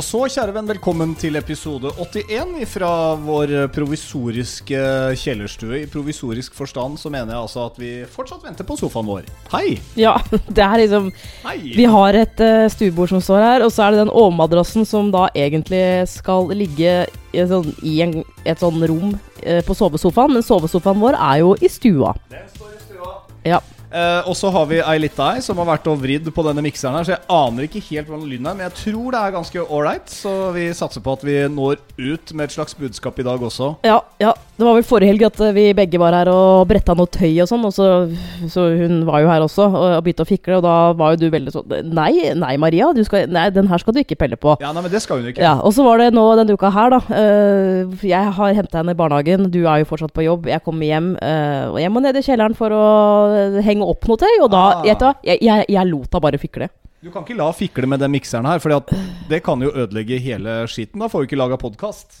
Og så, kjære venn, velkommen til episode 81 fra vår provisoriske kjellerstue. I provisorisk forstand så mener jeg altså at vi fortsatt venter på sofaen vår. Hei! Ja, det er liksom Hei! Vi har et uh, stuebord som står her, og så er det den overmadrassen som da egentlig skal ligge i, sånn, i en, et sånn rom uh, på sovesofaen, men sovesofaen vår er jo i stua. Den står i stua. Ja. Eh, og så har vi ei lita ei som har vært og vridd på denne mikseren her, så jeg aner ikke helt hvordan lyden er, men jeg tror det er ganske ålreit. Så vi satser på at vi når ut med et slags budskap i dag også. Ja, ja. Det var vel forrige helg at uh, vi begge var her og bretta noe tøy og sånn, og så, så hun var jo her også og, og begynte å fikle, og da var jo du veldig sånn Nei, nei, Maria, du skal, nei, den her skal du ikke pelle på. Ja, nei, men det skal hun ikke. Ja, og så var det nå denne uka her, da. Uh, jeg har henta henne i barnehagen. Du er jo fortsatt på jobb. Jeg kommer hjem, uh, og jeg må ned i kjelleren for å henge opp noe til. Og da Ah. vet du jeg, jeg, jeg lot henne bare fikle. Du kan ikke la fikle med den mikseren her, for det kan jo ødelegge hele skiten. Da får vi ikke laga podkast.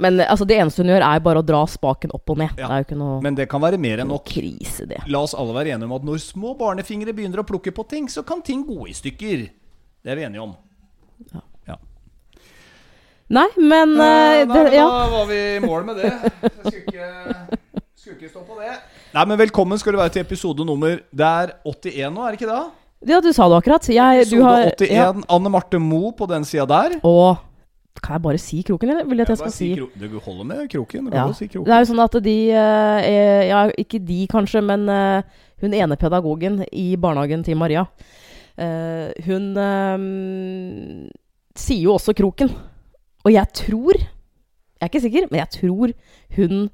Men altså, det eneste hun gjør, er bare å dra spaken opp og ned. Ja. Det er jo ikke noe, Men det kan være mer enn nok. krise, det. La oss alle være enige om at når små barnefingre begynner å plukke på ting, så kan ting gå i stykker. Det er vi enige om. Nei, men uh, Nei, nei, det, men ja. Da var vi i mål med det. Jeg skulle ikke, skulle ikke stå på det. Nei, men Velkommen skal du være til episode nummer Det er 81 nå, er det ikke det? ja, du sa det akkurat. Jeg, du Episode har, 81. ja. Anne Marte Moe på den sida der. Og kan jeg bare si kroken, eller vil jeg at jeg skal si Du holder med kroken. Du Ja. si kroken. Det er jo sånn at de eh, er- Ja, ikke de kanskje, men eh, hun ene pedagogen i barnehagen til Maria, eh, hun eh, sier jo også kroken. Og jeg tror Jeg er ikke sikker, men jeg tror hun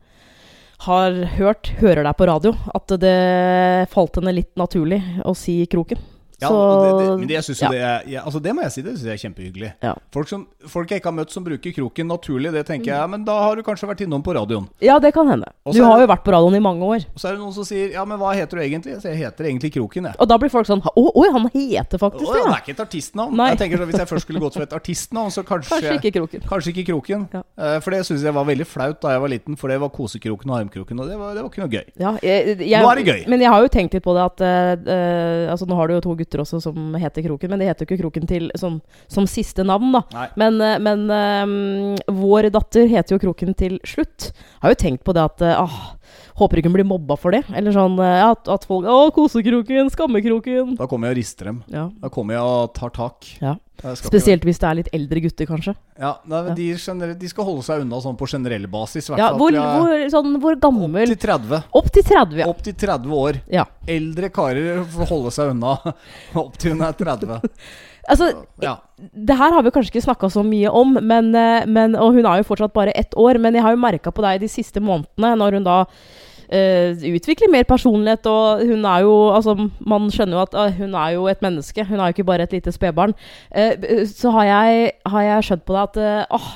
har hørt, hører deg på radio, at det falt henne litt naturlig å si kroken. Ja, Så- det, det, men det, jeg synes ja. det, er, ja, altså det må jeg si, det synes jeg er kjempehyggelig. Ja. Folk, som, folk jeg ikke har møtt som bruker kroken naturlig, det tenker jeg Men da har du kanskje vært innom på radioen. Ja, det kan hende. Også Du har jo vært på radioen i mange år. Og så er det noen som sier Ja, men hva heter du egentlig? Så jeg heter egentlig Kroken, jeg. Og da blir folk sånn Å, oi, han heter faktisk det. det, det er ikke et artistnavn. Nei. Jeg tenker så Hvis jeg først skulle gått for et artistnavn, så kanskje Kanskje ikke kroken. Kanskje ikke Kroken. Ja. Eh, For det syns jeg var veldig flaut da jeg var liten, for det var Kosekroken og Armkroken, og det var, det var ikke noe gøy. Ja, jeg, jeg, Nå er det gøy. Men jeg har jo tenkt litt på det at uh, Altså Nå har du jo to gutter også som heter Kroken, men det heter jo ikke Kroken til som, som siste navn, da. Nei. Men, eh, men um, vår datter heter jo Kroken til slutt. Har jo tenkt på det at eh, ah, Håper ikke hun blir mobba for det. Eller sånn eh, at, at folk Å, kosekroken, skammekroken. Da kommer jeg og rister dem. Ja. Da kommer jeg og tar tak. ja. Spesielt hvis det er litt eldre gutter, kanskje. Ja, nei, De, de skal holde seg unna sånn på generell basis. Ja, hvor, hvor, sånn, hvor Opp til 30. Opp til 30, ja. Opp til 30 år. ja. Eldre karer får holde seg unna opp til hun er 30. Altså, Ja. Det her har vi kanskje ikke snakka så mye om, men, eh, men, og hun er jo fortsatt bare ett år. Men jeg har jo merka på deg de siste månedene, når hun da eh, utvikler mer personlighet, og hun er jo Altså, man skjønner jo at uh, hun er jo et menneske. Hun er jo ikke bare et lite spedbarn. Uh, så har jeg, har jeg skjønt på det at eh, åh,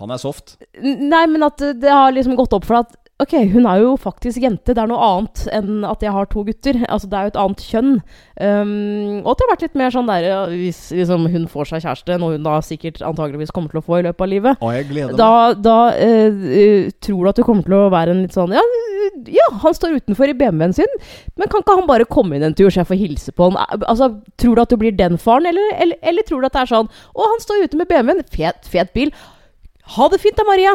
Han er soft. Nei, men at det har liksom gått opp for deg at Ok, hun er jo faktisk jente. Det er noe annet enn at jeg har to gutter. Altså, det er jo et annet kjønn. Um, og at det har vært litt mer sånn der Hvis liksom, hun får seg kjæreste, noe hun da sikkert antageligvis kommer til å få i løpet av livet, Å, jeg gleder meg. da, da eh, eh, tror du at du kommer til å være en litt sånn ja, ja, han står utenfor i BMW-en sin, men kan ikke han bare komme inn en tur så jeg får hilse på han? Eh, Altså, Tror du at du blir den faren, eller, eller, eller tror du at det er sånn Å, han står ute med BMW-en, fet, fet bil. Ha det fint da, Maria.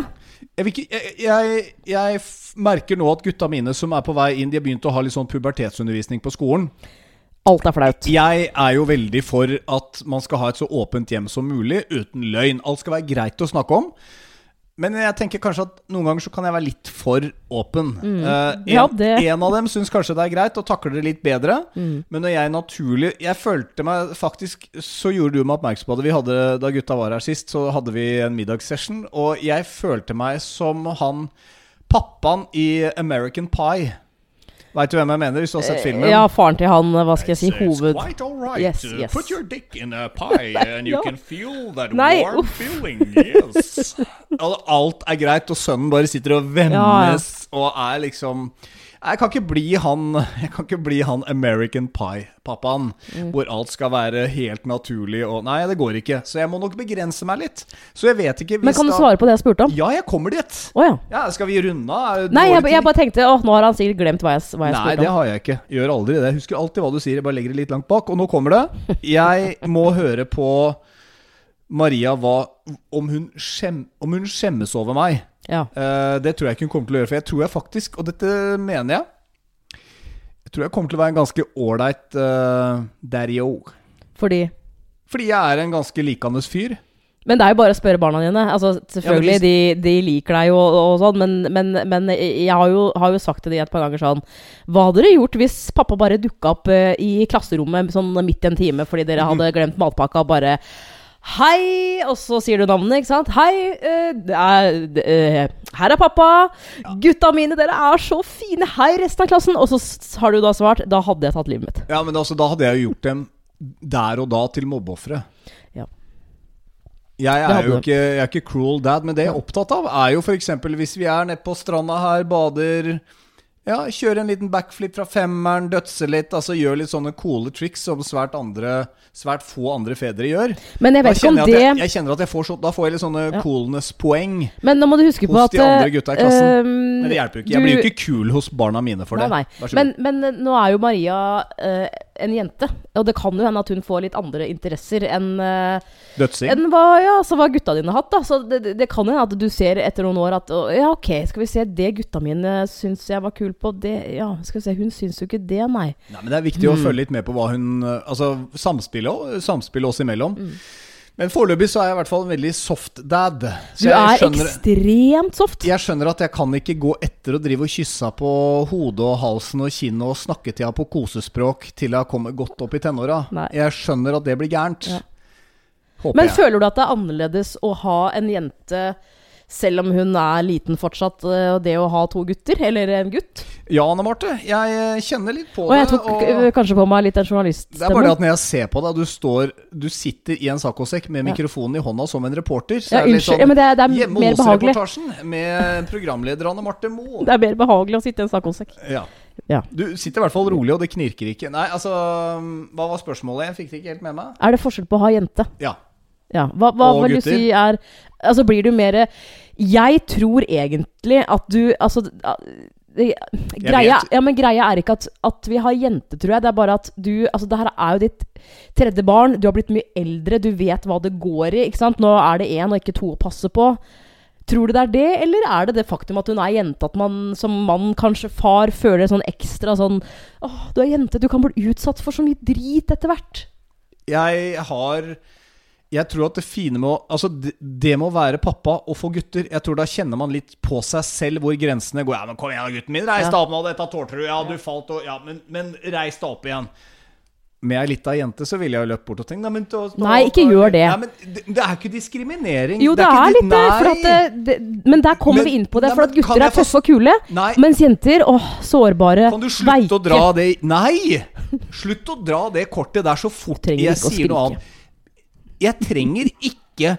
Jeg, ikke, jeg, jeg merker nå at gutta mine som er på vei inn, de har begynt å ha litt sånn pubertetsundervisning på skolen. Alt er flaut. Jeg er jo veldig for at man skal ha et så åpent hjem som mulig, uten løgn. Alt skal være greit å snakke om. Men jeg tenker kanskje at noen ganger så kan jeg være litt for åpen. Eh, en, Ja, en av dem syns kanskje det er greit og takler det litt bedre. Mm. Men når jeg naturlig Jeg følte meg faktisk Så gjorde du meg oppmerksom på det. Vi hadde, da gutta var her sist, så hadde vi en middagssession. Og jeg følte meg som han pappaen i American Pie. Veit du hvem jeg mener, hvis du har sett filmen? Eh, Ja, faren til han, hva skal jeg si, hoved... right. Yes, Uh, yes. Put your dick in a pie and you Ja. can feel that Nei, warm uff. feeling. Yes. Alt er greit, og sønnen bare sitter og vennes og er liksom Jeg kan ikke bli han Jeg kan ikke bli han American Pie-pappaen, Mm. hvor alt skal være helt naturlig og Nei, det går ikke. Så jeg må nok begrense meg litt. Så jeg vet ikke hvis Men kan du svare på det jeg spurte om? Ja, jeg kommer dit. Oh, ja. Ja, Skal vi runde av? Nei, jeg, jeg bare tenkte Å, nå har han sikkert glemt hva jeg, hva jeg Nei, spurte det har jeg ikke. Gjør aldri det. Jeg husker alltid hva du sier. Jeg bare legger det litt langt bak. Og nå kommer det. Jeg må høre på Maria hva Om hun, skjem, om hun skjemmes over meg. Ja. Uh, det tror jeg ikke hun kommer til å gjøre. For jeg tror jeg faktisk, og dette mener jeg Jeg tror jeg kommer til å være en ganske ålreit uh, daddy-o. Fordi Fordi jeg er en ganske likandes fyr. Men det er jo bare å spørre barna dine. Altså, selvfølgelig, Ja, de, de liker deg jo og, og sånn, men, men, men jeg har jo, har jo sagt til de et par ganger sånn Hva hadde dere gjort hvis pappa bare dukka opp eh, i klasserommet sånn midt i en time fordi dere Mhm. hadde glemt matpakka, og bare Hei! Og så sier du navnet, ikke sant? Hei! uh, uh, her er pappa! Gutta mine, dere er så fine! Hei, resten av klassen! Og så har du da svart Da hadde jeg tatt livet mitt. Ja, men altså, da hadde jeg jo gjort dem der og da til mobbeofre. Ja. Jeg er jo ikke, jeg er ikke cruel dad, men det jeg er opptatt av, er jo f.eks. hvis vi er nede på stranda her, bader Ja, kjøre en liten backflip fra femmeren, dødse litt, altså gjør litt sånne coole tricks som svært, andre, svært få andre fedre gjør. Men jeg vet ikke om jeg, det jeg, jeg kjenner at jeg får så, Da får jeg litt sånne Ja. coolness-poeng. Men nå må du huske på hos at de andre gutta i klassen. eh, Men det hjelper jo ikke. Jeg blir jo ikke kul hos barna mine for det. Nei, nei. Men, men eh, nå er jo Maria eh, en jente, og det kan jo hende at hun får litt andre interesser enn uh, Dødsing. enn hva, ja, så hva gutta dine har hatt. Da. Så det, det- det kan jo hende at du ser etter noen år at Ja, ok, skal vi se, det gutta mine syns jeg var kul på, det Ja, skal vi se, hun syns jo ikke det, nei. Nei, men Det er viktig å Mm. følge litt med på hva hun eh, Altså samspillet, samspillet oss imellom. Mm. Men foreløpig så er jeg i hvert fall en veldig soft dad. Du er skjønner, ekstremt soft. jeg skjønner at jeg kan ikke gå etter og drive og kysse henne på hodet og halsen og kinnet og snakke til henne på kosespråk til hun kommer godt opp i tenåra. Nei. Jeg skjønner at det blir gærent. Ja. Håper Men jeg. føler du at det er annerledes å ha en jente selv om hun er liten fortsatt, eh, og det å ha to gutter? Eller en gutt? Ja, Anne Marte. Jeg eh, kjenner litt på Og jeg tok og... kanskje på meg litt den Det er bare det at når jeg ser på deg, du står Du sitter i en saccosekk med mikrofonen i hånda som en reporter. Så Ja, er det litt sånn ja, det er, det er Hjemme hos-reportasjen med programleder Anne Marte Moe. Det er mer behagelig å sitte i en saccosekk. Ja. Ja. Du sitter i hvert fall rolig, og det knirker ikke. Nei, altså Hva var spørsmålet? Jeg fikk det ikke helt med meg. Er det forskjell på å ha jente? Ja. Ja. Hva, hva Og vil du si er Altså, blir du mer Jeg tror egentlig at du Altså greia, ja, men greia er ikke at, at vi har jente, tror jeg. Det er bare at du Altså, det her er jo ditt tredje barn. Du har blitt mye eldre. Du vet hva det går i. ikke sant? Nå er det én og ikke to å passe på. Tror du det er det, eller er det det faktum at hun er jente, at man som mann, kanskje far, føler sånn ekstra sånn Åh, du er jente, du kan bli utsatt for så mye drit etter hvert. Jeg har Jeg tror at det fine med å Altså, det, det med å være pappa og få gutter Jeg tror da kjenner man litt på seg selv hvor grensene går. Ja, men kom igjen, gutten min. Reis deg opp nå. Dette tålte du. Ja, du falt og Ja, men, men reis deg opp igjen. Med ei lita jente så ville jeg jo løpt bort og tenkt Nei, men, ta- Nei, ikke ta- gjør det. Nei, men det, det er ikke diskriminering. Jo, det, det er er, litt at det, det. Men der kommer Men- vi inn på det. Nei, For at gutter er tøffe og kule. Nei. Mens jenter, åh, sårbare, Kan du slutte veike. å dra det Nei! Slutt å dra det kortet der så fort jeg sier noe annet. Jeg trenger ikke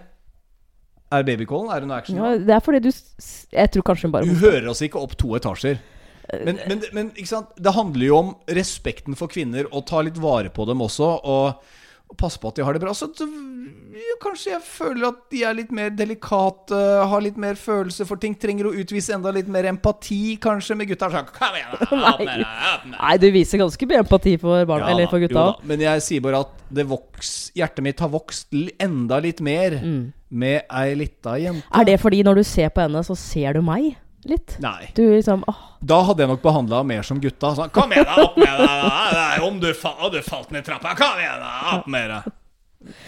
Er babycallen? Er det noe action? Ja, det er fordi du Jeg tror kanskje hun bare Du hører oss ikke opp to etasjer. Men, men, men sant? det handler jo om respekten for kvinner, og ta litt vare på dem også. Og, og passe på at de har det bra. Så ja, kanskje jeg føler at de er litt mer delikate, har litt mer følelse for ting. Trenger å utvise enda litt mer empati, kanskje, med gutta. Sånn, deg. Nei, du viser ganske mye empati for barn, Ja eller for gutta. Jo, Men jeg sier bare at det voks, hjertet mitt har vokst enda litt mer med ei lita jente. Er det fordi når du ser på henne, så ser du meg litt? Nei. Du liksom åh, Da hadde jeg nok behandla mer som gutta. Sånn, kom igjen, da, opp med deg! Om du, fa du falt ned trappa, kom igjen, da! Opp med deg!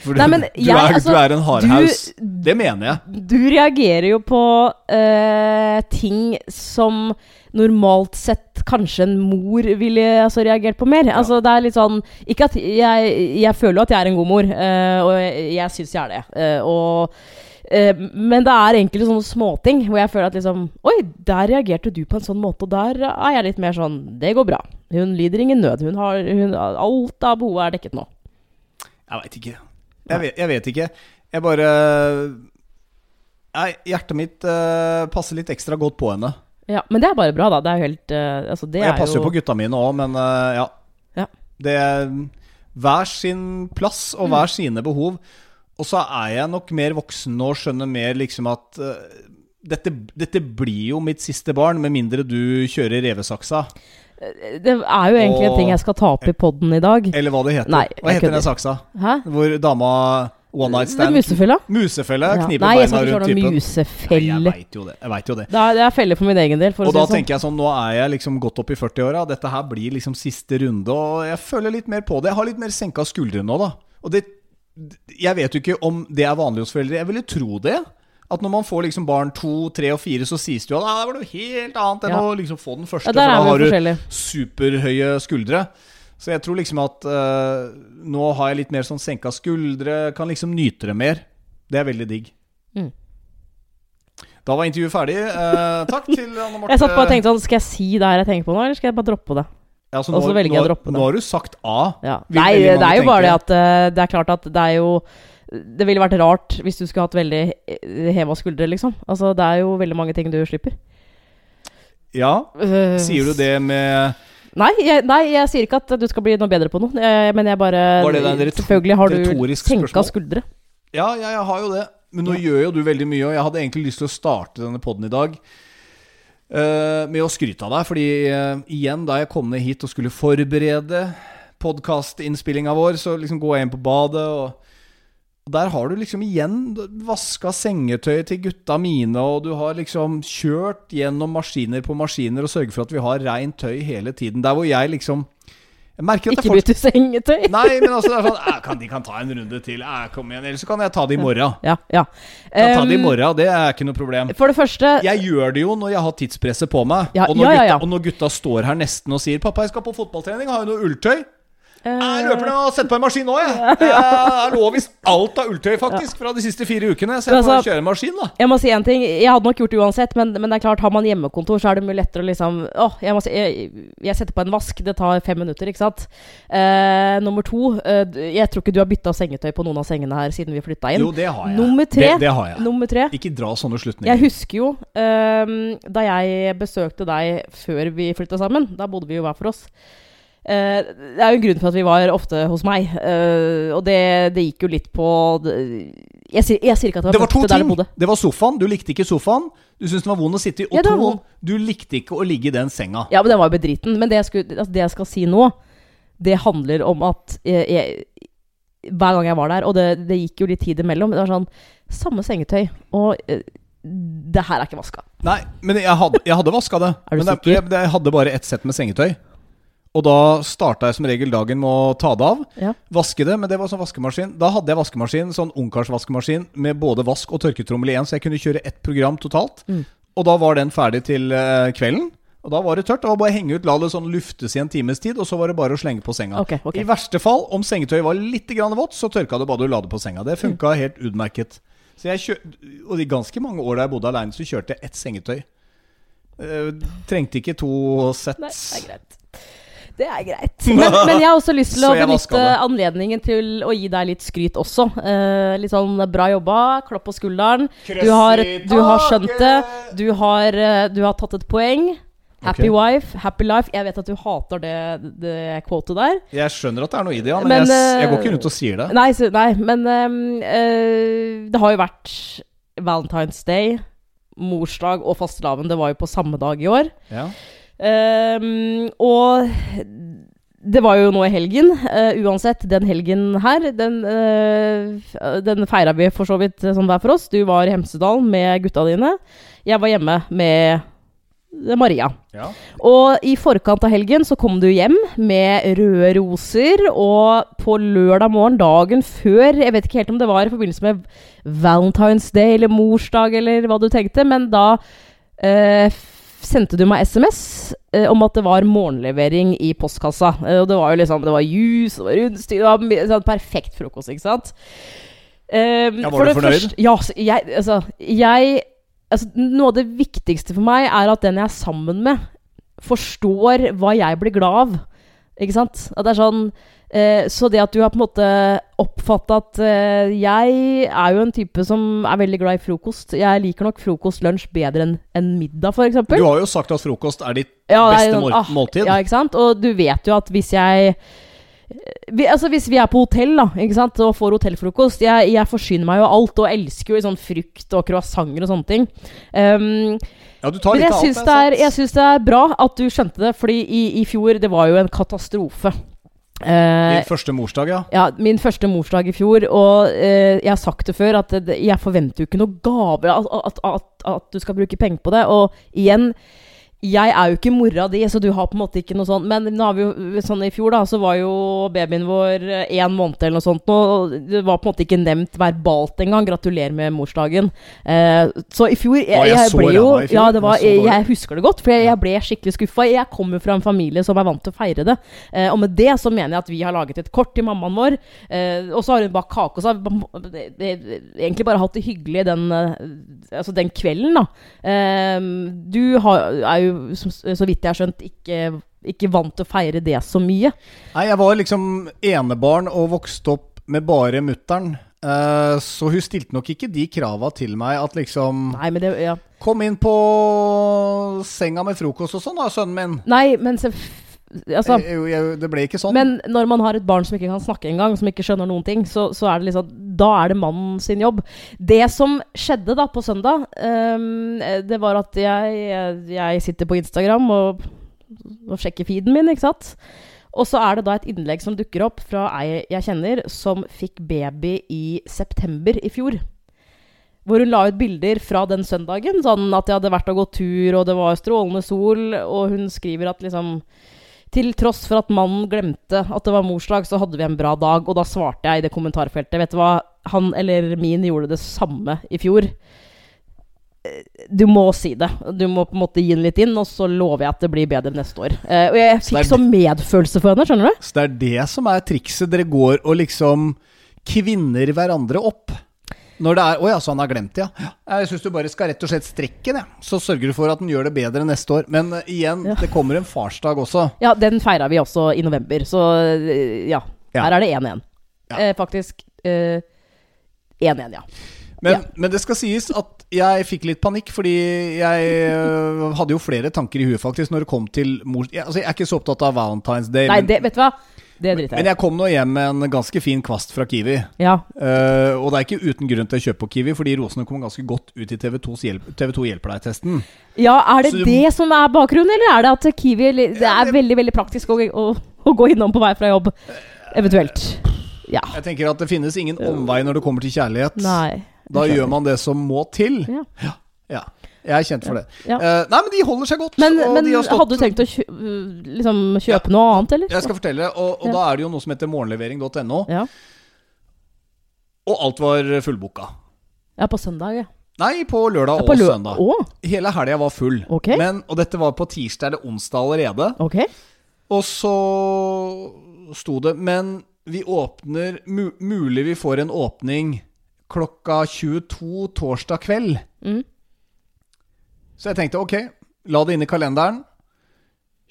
For Nei, men du, jeg- er, altså, du er en hardhaus. Det mener jeg. Du reagerer jo på uh, ting som normalt sett kanskje en mor ville altså, reagert på mer. Altså, det er litt sånn Ikke at jeg, jeg føler jo at jeg er en god mor, uh, og jeg, jeg syns jeg er det. Uh, og, men det er enkelte sånne småting hvor jeg føler at liksom Oi, der reagerte du på en sånn måte, og der er jeg litt mer sånn Det går bra. Hun lider ingen nød. Hun har, hun, alt av behovet er dekket nå. Jeg veit ikke. Jeg vet, jeg vet ikke. Jeg bare Nei, hjertet mitt uh, passer litt ekstra godt på henne. Ja, Men det er bare bra, da. Det er jo helt uh, altså, det jeg er passer jo på gutta mine òg, men uh, ja. Ja. Det Hver sin plass og Mm. hver sine behov. Og så er jeg nok mer voksen nå og skjønner mer liksom at uh, dette, dette blir jo mitt siste barn, med mindre du kjører revesaksa. Det er jo egentlig en ting jeg skal ta opp i poden i dag. Eller hva det heter. Nei, hva heter den saksa? Hæ? Hvor dama One night stand. musefella. Musefella, Ja. Knipe Nei, beina rundt typen. Nei, jeg musefelle. veit jo det. Jeg vet jo det. Det er, det er felle for min egen del. Og si da sånn. tenker jeg sånn, nå er jeg liksom godt opp i 40-åra. Dette her blir liksom siste runde, og jeg føler litt mer på det. Jeg har litt mer senka skuldre nå, da. Og det Jeg vet jo ikke om det er vanlig hos foreldre. Jeg ville tro det. At når man får liksom barn to, tre og fire, så sies det jo at ah, det var noe helt annet enn Ja. å liksom få den første. Ja, for da har du superhøye skuldre. Så jeg tror liksom at uh, nå har jeg litt mer sånn senka skuldre, kan liksom nyte det mer. Det er veldig digg. Mm. Da var intervjuet ferdig. Uh, takk til Anne Marte. Jeg satt bare og tenkte sånn Skal jeg si det her jeg tenker på nå, eller skal jeg bare droppe det? Ja, så og så nå, velger jeg å droppe det. Nå har du sagt A. Ja. Nei, det er jo bare det at uh, Det er klart at det er jo Det ville vært rart hvis du skulle hatt veldig eh, heva skuldre, liksom. Altså, det er jo veldig mange ting du slipper. Ja, Øh, sier du det med Nei jeg, nei, jeg sier ikke at du skal bli noe bedre på noe. Jeg, men jeg bare Var det da Selvfølgelig har du senka skuldre. Ja, ja, jeg har jo det. Men nå gjør jo du veldig mye, og jeg hadde egentlig lyst til å starte denne poden i dag eh, med å skryte av deg. Fordi eh, igjen, da jeg kom ned hit og skulle forberede podkastinnspillinga vår, så liksom går jeg inn på badet, og der har du liksom igjen vaska sengetøyet til gutta mine, og du har liksom kjørt gjennom maskiner på maskiner og sørget for at vi har reint tøy hele tiden. Der hvor jeg liksom Ikke bytte sengetøy. Nei, men altså sånn kan, De kan ta en runde til. Jeg kom igjen. Eller så kan jeg ta det i morgen. Ja, ja. Kan ta det i Um, morgen, det er ikke noe problem. For det første Jeg gjør det jo når jeg har tidspresset på meg. Ja, og, når gutta, og når gutta står her nesten og sier 'Pappa, jeg skal på fotballtrening. Har jo noe ulltøy?' Eh, Jeg løper ned og setter på en maskin nå, jeg. Jeg lå visst alt av ulltøy, faktisk, fra de siste fire ukene. Så jeg får altså- kjøre en maskin, da. Jeg må si en ting. Jeg hadde nok gjort det uansett, men, men det er klart, har man hjemmekontor, så er det mye lettere å liksom Å, jeg, må si, jeg, jeg setter på en vask. Det tar fem minutter, ikke sant? Eh, nummer to. Eh, jeg tror ikke du har bytta sengetøy på noen av sengene her siden vi flytta inn. Jo, det har jeg. Nummer tre. Det, det har jeg. Nummer tre. Ikke dra sånne Jeg husker jo ehm, da jeg besøkte deg før vi flytta sammen. Da bodde vi jo hver for oss. Eh, det er jo en grunn for at vi var ofte hos meg. Uh, og det, det gikk jo litt på det- jeg, sier, jeg sier ikke at det Det var, var to ting. bodde. Det var sofaen. Du likte ikke sofaen. Du syntes den var vond å sitte i. Og Ja, to, du likte ikke å ligge i den senga. Ja, men den var jo bedriten. Men det jeg, skulle, altså det jeg skal si nå, det handler om at jeg, jeg, hver gang jeg var der, og det, det gikk jo litt tid imellom Det var sånn Samme sengetøy, og uh, det her er ikke vaska. Nei, men jeg hadde, jeg hadde vaska det. Er du men sikker? Jeg hadde bare ett sett med sengetøy. Og da starta jeg som regel dagen med å ta det av. Ja. Vaske det, men det var sånn vaskemaskin. Da hadde jeg vaskemaskin, sånn ungkarsvaskemaskin med både vask og tørketrommel i én, så jeg kunne kjøre ett program totalt. Mm. Og da var den ferdig til eh, kvelden. Og da var det tørt. Det var bare å henge ut, la det sånn luftes i en times tid, og så var det bare å slenge på senga. Okay, okay. I verste fall, om sengetøyet var litt grann vått, så tørka du bare du la det på senga. Det funka helt utmerket. Så jeg kjør... og i ganske mange år da jeg bodde aleine, så kjørte jeg ett sengetøy. Uh, trengte ikke to sett. Nei, det er greit. Det er greit. Men, men jeg har også lyst til å benytte anledningen til å gi deg litt skryt også. Eh, litt sånn bra jobba, klapp på skulderen. Du har, du har skjønt det. Du har, eh, du har tatt et poeng. Happy okay. wife, happy life. Jeg vet at du hater det, det quotet der. Jeg skjønner at det er noe i det, ja, men, Men, jeg, jeg går eh, ikke rundt og sier det. Nei, så, nei men eh, det har jo vært Valentine's Day, morsdag og fastelavn. Det var jo på samme dag i år. Ja. Ehm, og det var jo nå i helgen. Uh, uansett, den helgen her, den, uh, den feira vi for så vidt sånn hver for oss. Du var i Hemsedal med gutta dine. Jeg var hjemme med Maria. Ja. Og i forkant av helgen så kom du hjem med røde roser, og på lørdag morgen, dagen før Jeg vet ikke helt om det var i forbindelse med Valentine's Day eller morsdag eller hva du tenkte, men da eh, sendte du meg SMS eh, om at det var morgenlevering i postkassa. Eh, og det var jo liksom Det var juice, det var rundstyr, det var perfekt frokost, ikke sant? Eh, Ja, var for du fornøyd? første- ja, så jeg, altså, jeg altså, Noe av det viktigste for meg er at den jeg er sammen med, forstår hva jeg blir glad av. Ikke sant? At det er sånn eh, Så det at du har på en måte oppfatta at eh, Jeg er jo en type som er veldig glad i frokost. Jeg liker nok frokost, lunsj bedre enn en middag, f.eks. Du har jo sagt at frokost er ditt Ja, beste er sånn, ah, måltid. Ja, ikke sant? Og du vet jo at hvis jeg vi, altså Hvis vi er på hotell da, ikke sant? og får hotellfrokost Jeg, jeg forsyner meg jo alt og elsker jo sånn frukt og croissanter og sånne ting. Um, Ja, du tar men jeg syns det det er bra at du skjønte det, fordi i, i fjor det var jo en katastrofe. Eh, Din første morsdag, ja. ja, min første morsdag i fjor, og eh, jeg har sagt det før, at jeg forventer jo ikke noe gave, at, at, at, at du skal bruke penger på det. Og igjen, jeg er jo ikke mora di, så du har på en måte ikke noe sånt. Men nå har vi jo, sånn i fjor, da, så var jo babyen vår én måned eller noe sånt. Og det var på en måte ikke nevnt verbalt engang. Gratulerer med morsdagen. Eh, så i fjor jeg, jeg jeg ble jo? Ja, det var, jeg jeg, husker det godt, for jeg, ble skikkelig skuffa. Jeg kommer fra en familie som er vant til å feire det. Eh, og med det så mener jeg at vi har laget et kort til mammaen vår. Eh, og så har hun bakt kake. Og så har vi egentlig bare hatt det hyggelig den, eh, altså den kvelden, da. Eh, du har, er jo, så vidt jeg har skjønt, ikke, ikke vant til å feire det så mye. Nei, jeg var liksom enebarn og vokste opp med bare mutter'n. Eh, så hun stilte nok ikke de krava til meg at liksom Nei, men det ja. Kom inn på senga med frokost og sånn da, sønnen min. Nei, men altså, Jeg, jeg, det ble ikke sånn. Men når man har et barn som ikke kan snakke engang, som ikke skjønner noen ting, så, så er det liksom Da er det mannen sin jobb. Det som skjedde da på søndag, um, det var at jeg, jeg sitter på Instagram og, og sjekker feeden min, ikke sant. Og så er det da et innlegg som dukker opp fra ei jeg kjenner, som fikk baby i september i fjor. Hvor hun la ut bilder fra den søndagen. Sånn at jeg hadde vært og gått tur, og det var strålende sol. Og hun skriver at liksom til tross for at mannen glemte at det var morsdag, så hadde vi en bra dag. Og da svarte jeg i det kommentarfeltet Vet du hva, han eller min gjorde det samme i fjor. Eh, Du må si det. Du må på en måte gi den litt inn, og så lover jeg at det blir bedre neste år. Eh, og jeg fikk så medfølelse for henne, skjønner du? Så det er det som er trikset. Dere går og liksom kvinner hverandre opp. Når det er Å ja, så han har glemt det, ja. Jeg syns du bare skal rett og slett strekke den. Så sørger du for at den gjør det bedre neste år. Men uh, igjen, Ja. det kommer en farsdag også. Ja, den feira vi også i november, så uh, ja. Ja. Her er det 1-1. Ja. Eh, faktisk eh, 1-1, ja. Men, Ja. men det skal sies at jeg fikk litt panikk, fordi jeg hadde jo flere tanker i huet faktisk når det kom til mor... Jeg, altså, jeg er ikke så opptatt av Valentine's Day, Nei, men, det, vet du hva? Det driter men jeg i. jeg kom nå hjem med en ganske fin kvast fra Kiwi. Ja. Uh, og det er ikke uten grunn til å kjøpe på Kiwi, fordi rosene kommer ganske godt ut i TV2s hjelp, TV2 hjelper deg-testen. ja, er det Så det som er bakgrunnen, eller er det at Kiwi Det Det Ja, er det- veldig, veldig praktisk å, å, å gå innom på vei fra jobb, eventuelt. Ja. Jeg tenker at det finnes ingen omvei når det kommer til kjærlighet. Nei. Da gjør man det som må til. Ja. Ja. Jeg er kjent for det. Ja. Uh, nei, men de holder seg godt. Men, men de har stått- hadde du tenkt å kjø liksom, kjøpe noe annet, eller? Jeg skal fortelle, og, og Ja. da er det jo noe som heter morgenlevering.no, Ja. og alt var fullboka. ja, på søndag, ja. Nei, på lørdag ja på og søndag. Å, Hele helga var full. Ok. Men, og dette var på tirsdag eller onsdag allerede. ok. Og så sto det Men vi åpner mu Mulig vi får en åpning klokka 22 torsdag kveld. Mm. Så jeg tenkte ok, la det inn i kalenderen.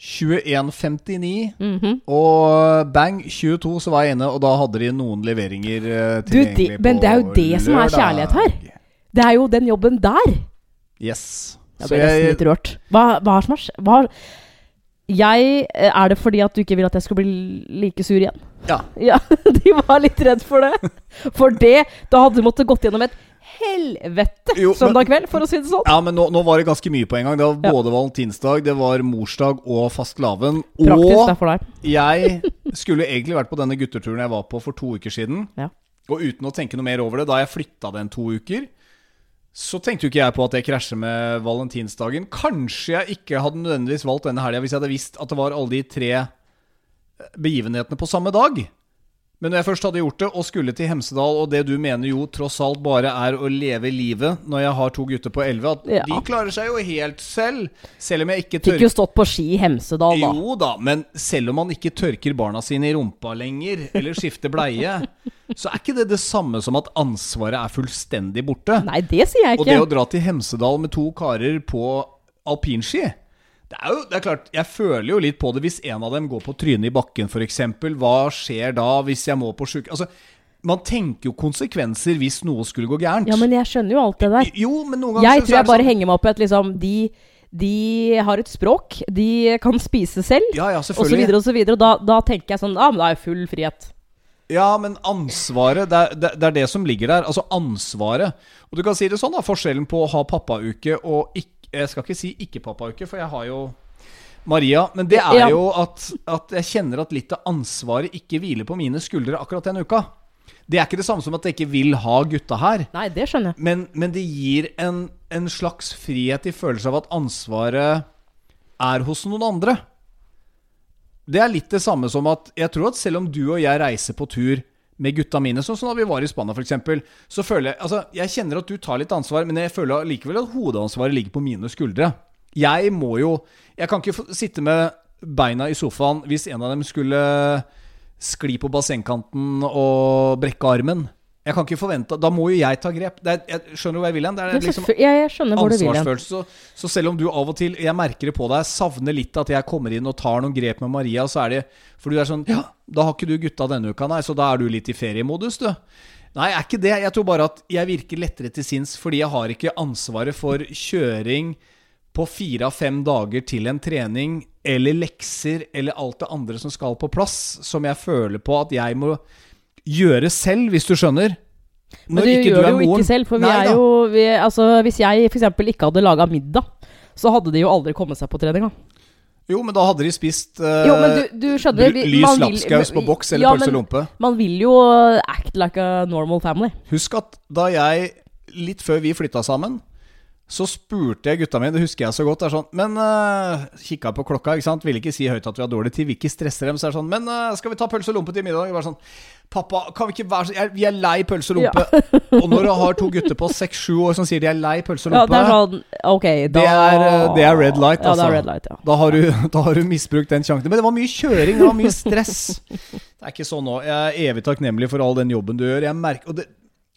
21.59. Mhm. Og bang, 22 så var jeg inne, og da hadde de noen leveringer tilgjengelig Du, de- men det er jo det som er kjærlighet her. Det er jo den jobben der. Yes. Jeg ble nesten litt rørt. Hva, hva er som har jeg, eh, Er det fordi at du ikke vil at jeg skal bli like sur igjen? ja, Ja, de var litt redd for det. For det Da hadde du måttet gått gjennom et helvete Jo, søndag kveld, for å si det sånn. ja, men nå, nå var det ganske mye på en gang. Det var Ja. både valentinsdag, det var morsdag og fastelavn. Og jeg skulle egentlig vært på denne gutteturen jeg var på for to uker siden. Ja. Og uten å tenke noe mer over det, da jeg flytta den to uker, så tenkte jo ikke jeg på at det krasjer med valentinsdagen. Kanskje jeg ikke hadde nødvendigvis valgt denne helga hvis jeg hadde visst at det var alle de tre begivenhetene på samme dag. Men når jeg først hadde gjort det, og skulle til Hemsedal, og det du mener jo tross alt bare er å leve livet når jeg har to gutter på 11, at Ja. de klarer seg jo helt selv. Selv om jeg ikke Fikk jo stått på ski i Hemsedal, da. jo da, men selv om man ikke tørker barna sine i rumpa lenger, eller skifter bleie, så er ikke det det samme som at ansvaret er fullstendig borte. Nei, det sier jeg ikke. Og det å dra til Hemsedal med to karer på alpinski det er jo det er klart, Jeg føler jo litt på det hvis en av dem går på trynet i bakken, f.eks. Hva skjer da hvis jeg må på sjuk... Altså, man tenker jo konsekvenser hvis noe skulle gå gærent. Ja, men jeg skjønner jo alt det der. Jo, men noen ganger Jeg tror jeg bare sånn- henger meg opp i at liksom de, de har et språk. De kan spise selv. Ja, ja, Og så videre og så videre. Og da, da tenker jeg sånn ah, men da er jeg full frihet. Ja, men ansvaret, det er, det er det som ligger der. Altså ansvaret. Og du kan si det sånn, da. Forskjellen på å ha pappauke og ikke Jeg skal ikke si ikke-pappauke, for jeg har jo Maria, men det er jo at, at jeg kjenner at litt av ansvaret ikke hviler på mine skuldre akkurat den uka. Det er ikke det samme som at jeg ikke vil ha gutta her. Nei, det skjønner jeg. Men, men det gir en, en slags frihet i følelse av at ansvaret er hos noen andre. Det er litt det samme som at jeg tror at selv om du og jeg reiser på tur med gutta mine, sånn som da vi var i Spania f.eks., så føler jeg Altså, jeg kjenner at du tar litt ansvar, men jeg føler likevel at hovedansvaret ligger på mine skuldre. Jeg må jo Jeg kan ikke sitte med beina i sofaen hvis en av dem skulle skli på bassengkanten og brekke armen. Jeg kan ikke forvente Da må jo jeg ta grep. Er, jeg skjønner du hva jeg vil hen? Det er liksom hen. ansvarsfølelse. Så, så selv om du av og til, jeg merker det på deg, savner litt at jeg kommer inn og tar noen grep med Maria, så er det For du er sånn Ja, da har ikke du gutta denne uka, nei, så da er du litt i feriemodus, du. Nei, jeg er ikke det. Jeg tror bare at jeg virker lettere til sinns fordi jeg har ikke ansvaret for kjøring på fire av fem dager til en trening, eller lekser, eller alt det andre som skal på plass, som jeg føler på at jeg må gjøre selv, hvis du skjønner. Men du gjør det jo ikke selv, for vi Nei er da. jo vi, Altså, hvis jeg f.eks. ikke hadde laga middag, så hadde de jo aldri kommet seg på treninga. Jo, men da hadde de spist eh, Jo, men du, du skjønner vi- lys man vil- lapskaus på boks eller ja, pølse og lompe. Man vil jo act like a normal family. Husk at da jeg, litt før vi flytta sammen, så spurte jeg gutta mine, det husker jeg så godt, det er sånn Men uh, kikka på klokka, ikke sant, ville ikke si høyt at vi har dårlig tid, vil ikke stresse dem. Så er det sånn Men eh, skal vi ta pølse og lompe til middag? Jeg var sånn Pappa, kan vi ikke være så Vi er lei pølse og lompe. og når du har to gutter på seks-sju år som sier de er lei pølse og Ja, lompe det er sånn Ok, da Det er, eh, det er red light, Ja, det altså. er red light, ja. Da har, du, da har du misbrukt den sjansen. Men det var mye kjøring, det var mye stress. Det er ikke sånn nå. Jeg er evig takknemlig for all den jobben du gjør. Jeg merker, og, det,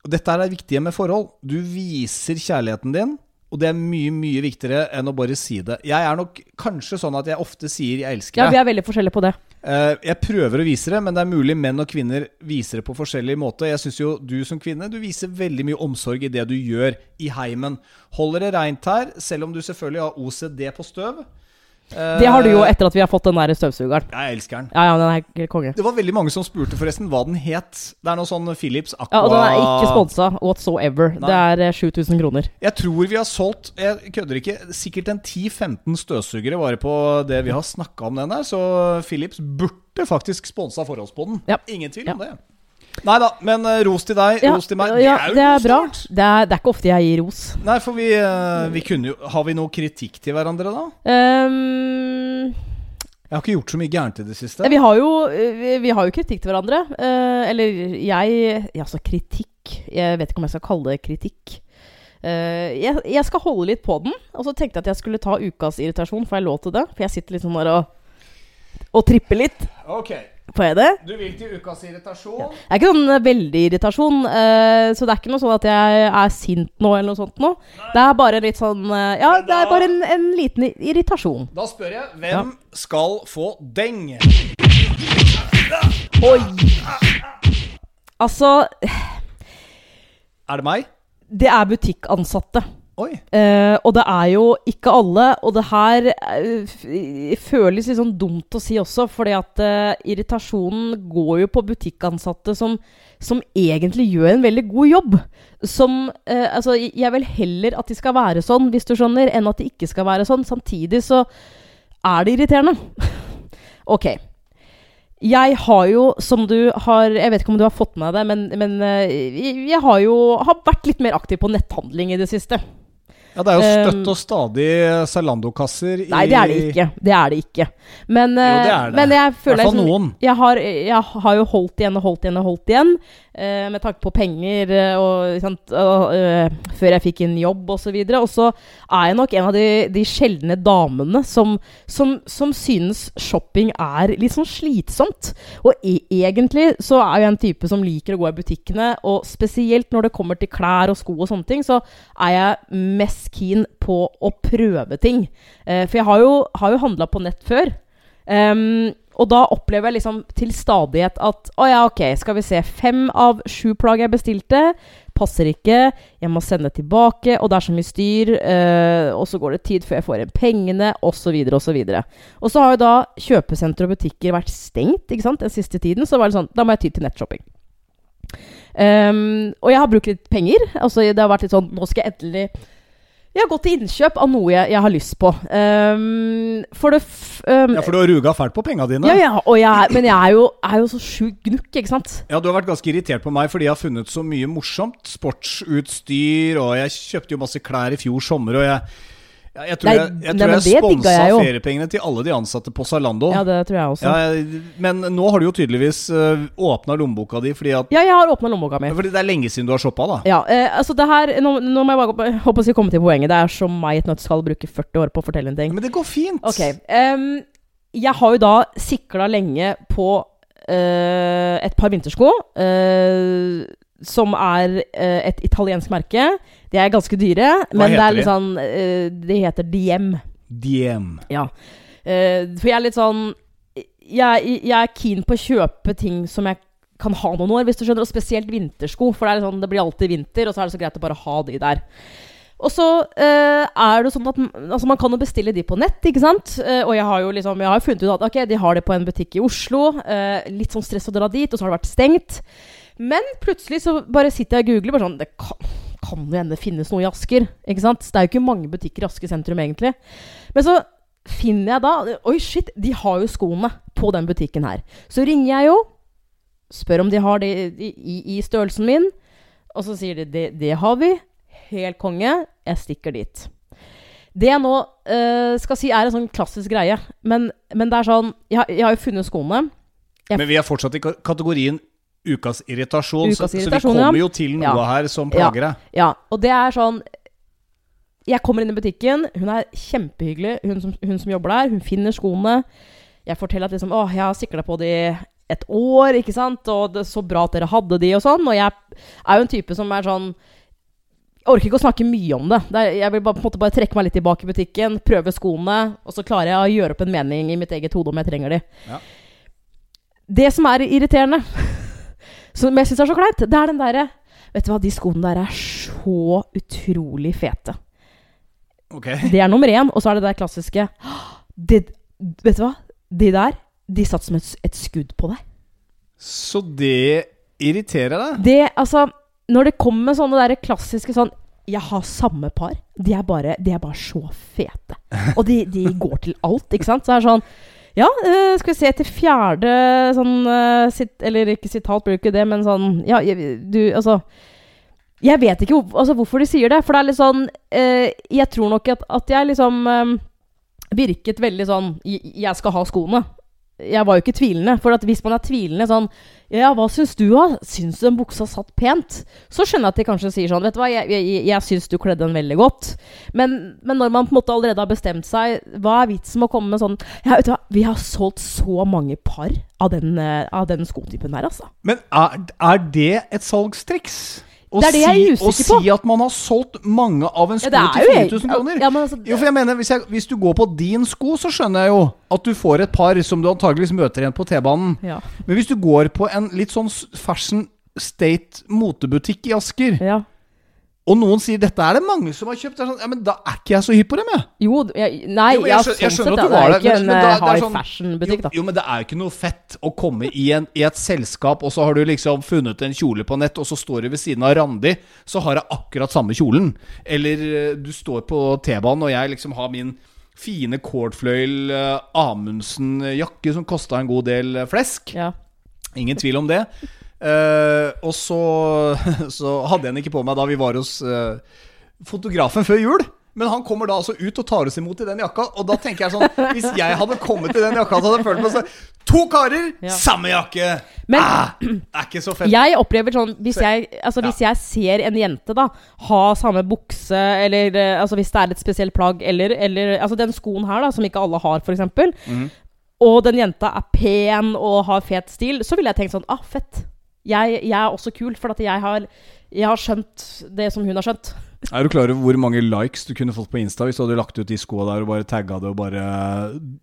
og dette er det viktige med forhold. Du viser kjærligheten din, og det er mye, mye viktigere enn å bare si det. Jeg er nok kanskje sånn at jeg ofte sier 'jeg elsker deg'. Ja, vi er veldig forskjellige på det. Eh, Jeg prøver å vise det, men det er mulig menn og kvinner viser det på forskjellig måte. Jeg syns jo du som kvinne Du viser veldig mye omsorg i det du gjør i heimen. Holder det reint her, selv om du selvfølgelig har OCD på støv. Eh, Det har du jo etter at vi har fått den der støvsugeren. Jeg elsker den. Ja, ja, den er helt konge. Det var veldig mange som spurte forresten hva den het. Det er noe sånn Philips Aqua Ja, Og den er ikke sponsa whatsoever. Nei. Det er eh, 7000 kroner. Jeg tror vi har solgt Jeg kødder ikke. Sikkert en 10-15 støvsugere bare på det vi har snakka om den der. Så Philips burde faktisk sponsa forholdsboden. Ja. Ingen tvil Ja. om det. Nei da, men eh, ros til deg, Ja, ros til meg. ja, det er jo det er bra. Det er, det er ikke ofte jeg gir ros. Nei, for vi, eh, vi kunne jo Har vi noe kritikk til hverandre, da? Um, Jeg har ikke gjort så mye gærent i det siste. vi, har jo, vi, vi har jo kritikk til hverandre. Uh, eller jeg ja, Altså, kritikk Jeg vet ikke om jeg skal kalle det kritikk. Uh, jeg, jeg skal holde litt på den. Og så tenkte jeg at jeg skulle ta ukas irritasjon. for jeg lov til det? For jeg sitter litt sånn der og, og tripper litt. Ok, Får jeg det? du vil til ukas irritasjon? Det er ikke sånn veldig irritasjon, Uh, så det er ikke noe sånn at jeg er sint nå, eller noe sånt nå. Det er bare litt sånn uh, Ja, det er bare en, en liten irritasjon. Da spør jeg hvem skal få deng? Oi! Altså, Er det meg? det er butikkansatte. Eh, og det er jo ikke alle, og det her uh, føles litt sånn dumt å si også, fordi at uh, irritasjonen går jo på butikkansatte som, som egentlig gjør en veldig god jobb. Som Altså, jeg vil heller at de skal være sånn, hvis du skjønner, enn at de ikke skal være sånn. Samtidig så er det irriterende. ok. Jeg har jo, som du har Jeg vet ikke om du har fått med deg, men, men eh, jeg har jo har vært litt mer aktiv på netthandling i det siste. Ja, det er jo Um, støtt og stadig Zalando-kasser i Nei, det er det ikke. Det er det ikke. Men, Jo, det eh, er det. men jeg I føler hvert fall liksom- noen. Jeg har, jeg har jo holdt igjen og holdt igjen og holdt igjen. Eh, med tanke på penger eh, og, sant, og eh, før jeg fikk en jobb osv. Og, så er jeg nok en av de, de sjeldne damene som, som, som synes shopping er litt sånn slitsomt. Og e egentlig så er jeg en type som liker å gå i butikkene, og spesielt når det kommer til klær og sko og sånne ting, så er jeg mest keen på å prøve ting. Eh, for jeg har jo, har jo handla på nett før. Ehm, og da opplever jeg liksom til stadighet at Å ja, ok, skal vi se. Fem av sju plagg jeg bestilte, passer ikke. Jeg må sende tilbake, og det er så mye styr. Øh, og så går det tid før jeg får igjen pengene, osv., osv. Og så har jo da kjøpesentre og butikker vært stengt ikke sant, den siste tiden. Så var det sånn, da må jeg ty til nettshopping. Um, og jeg har brukt litt penger. Altså, det har vært litt sånn Nå skal jeg endelig Jeg har gått til innkjøp av noe jeg, jeg har lyst på. Um, for det ehm, Ja, for du har ruga fælt på penga dine. ja, ja, jeg, men jeg er jo, er jo så sjukt gnukk, ikke sant? Ja, du har vært ganske irritert på meg fordi jeg har funnet så mye morsomt. Sportsutstyr, og jeg kjøpte jo masse klær i fjor sommer, og jeg jeg, jeg tror Nei, jeg, jeg, nei, jeg sponsa feriepengene til alle de ansatte på Zalando. Ja, det tror jeg også. Ja, men nå har du jo tydeligvis uh, åpna lommeboka di fordi, at, Ja, jeg har åpna lommeboka mi. fordi det er lenge siden du har shoppa, da. Ja, eh, altså det her Nå, nå må jeg bare håpe å komme til poenget. Det er som meg i et nøtteskall bruke 40 år på å fortelle en ting. Men det går fint. Ok, Um, Jeg har jo da sikla lenge på uh, et par vintersko. eh, som er uh, et italiensk merke. De er ganske dyre, men det er de? litt sånn uh, De heter Diem. Diem. Ja. Uh, for jeg er litt sånn jeg, jeg er keen på å kjøpe ting som jeg kan ha noen år, hvis du skjønner. Og spesielt vintersko, for det, er sånn, det blir alltid vinter, og så er det så greit å bare ha de der. Og så uh, er det sånn at altså Man kan jo bestille de på nett, ikke sant? Uh, og jeg har jo liksom Jeg har funnet ut at ok, de har det på en butikk i Oslo. Uh, litt sånn stress å dra dit, og så har det vært stengt. Men plutselig så bare sitter jeg og googler. Bare sånn, det kan, jo hende finnes noe i Asker. ikke sant? Det er jo ikke mange butikker i Asker sentrum, egentlig. Men så finner jeg da Oi, shit, de har jo skoene på den butikken her. Så ringer jeg jo, spør om de har det i, i, i størrelsen min. Og så sier de det, det har vi. Helt konge. Jeg stikker dit. Det jeg nå uh, skal si, er en sånn klassisk greie. Men, men det er sånn Jeg, jeg har jo funnet skoene. Jeg- Men vi er fortsatt i kategorien ukas irritasjon, Ukas så, så vi kommer jo til noe Ja. her som plager deg. Ja, og det er sånn Jeg kommer inn i butikken, hun er kjempehyggelig, hun som, hun som jobber der. Hun finner skoene. Jeg forteller at liksom, å, jeg har sikla på de et år, ikke sant, og det er så bra at dere hadde de, og sånn. Og jeg er jo en type som er sånn Jeg orker ikke å snakke mye om det. jeg vil bare, på en måte bare trekke meg litt tilbake i butikken, prøve skoene, og så klarer jeg å gjøre opp en mening i mitt eget hode om jeg trenger de. Ja. Det som er irriterende, som jeg syns er så kleint, det er den derre Vet du hva, de skoene der er så utrolig fete. Ok. Det er nummer én. Og så er det der klassiske det, Vet du hva? De der, de satt som et, et skudd på deg. Så det irriterer deg? Det, altså Når det kommer sånne der klassiske sånn Jeg har samme par. De er bare, de er bare så fete. Og de, de går til alt, ikke sant? Så det er sånn Ja, uh, skal vi se til fjerde sånn uh, sit, Eller ikke sitat, blir ikke det, men sånn Ja, du Altså Jeg vet ikke altså, hvorfor de sier det, for det er litt sånn uh, Jeg tror nok at, at jeg liksom um, virket veldig sånn "Jeg- Jeg skal ha skoene. Jeg var jo ikke tvilende. For at hvis man er tvilende sånn Ja, hva syns du, da? Syns du den buksa satt pent? Så skjønner jeg at de kanskje sier sånn Vet du hva, jeg, jeg, jeg syns du kledde den veldig godt. Men, men når man på en måte allerede har bestemt seg, hva er vitsen med å komme med sånn Ja, vet du hva, vi har solgt så mange par av den, eh, av den skotypen her, altså. Men er, er det et salgstriks? Å Det er det jeg er si, på. Å si at man har solgt mange av en sko til 4000 kroner? ja, men altså, Jo, for jeg mener, hvis, jeg, hvis du går på din sko, så skjønner jeg jo at du får et par som du antageligvis møter igjen på T-banen. ja, Men hvis du går på en litt sånn fashion state motebutikk i Asker, ja. Og noen sier 'dette er det mange som har kjøpt', det sånn, ja, men da er ikke jeg så hypp på dem, jeg. Jo, jeg, nei, Jo, jeg, jeg ja, jeg sånn skjønner at du du det var er ikke men- en men da- eh, det er sånn- fashion-butikk, da. Jo, men det er jo ikke noe fett å komme i, en, i et selskap, og så har du liksom funnet en kjole på nett, og så står du ved siden av Randi, så har jeg akkurat samme kjolen. Eller eh, du står på T-banen, og jeg liksom har min fine cordfløyel eh, Amundsen-jakke som kosta en god del flesk. Ja. Ingen tvil om det. Eh, og så, så hadde jeg den ikke på meg da vi var hos uh, fotografen før jul. Men han kommer da altså ut og tar oss imot i den jakka. Og da tenker jeg sånn Hvis jeg hadde kommet i den jakka, så hadde jeg følt meg sånn To karer, Ja. samme jakke! Men- ah, er ikke så fett. Jeg opplever sånn Hvis jeg, altså, hvis jeg ser en jente da ha samme bukse, eller eh, altså, hvis det er et spesielt plagg, eller, eller altså, den skoen her, da, som ikke alle har, f.eks., mm. og den jenta er pen og har fet stil, så ville jeg tenkt sånn Ah, fett. Jeg, jeg er også kul, for jeg har, jeg har skjønt det som hun har skjønt. Er du klar over hvor mange likes du kunne fått på Insta hvis du hadde lagt ut de skoa der og bare tagga det og bare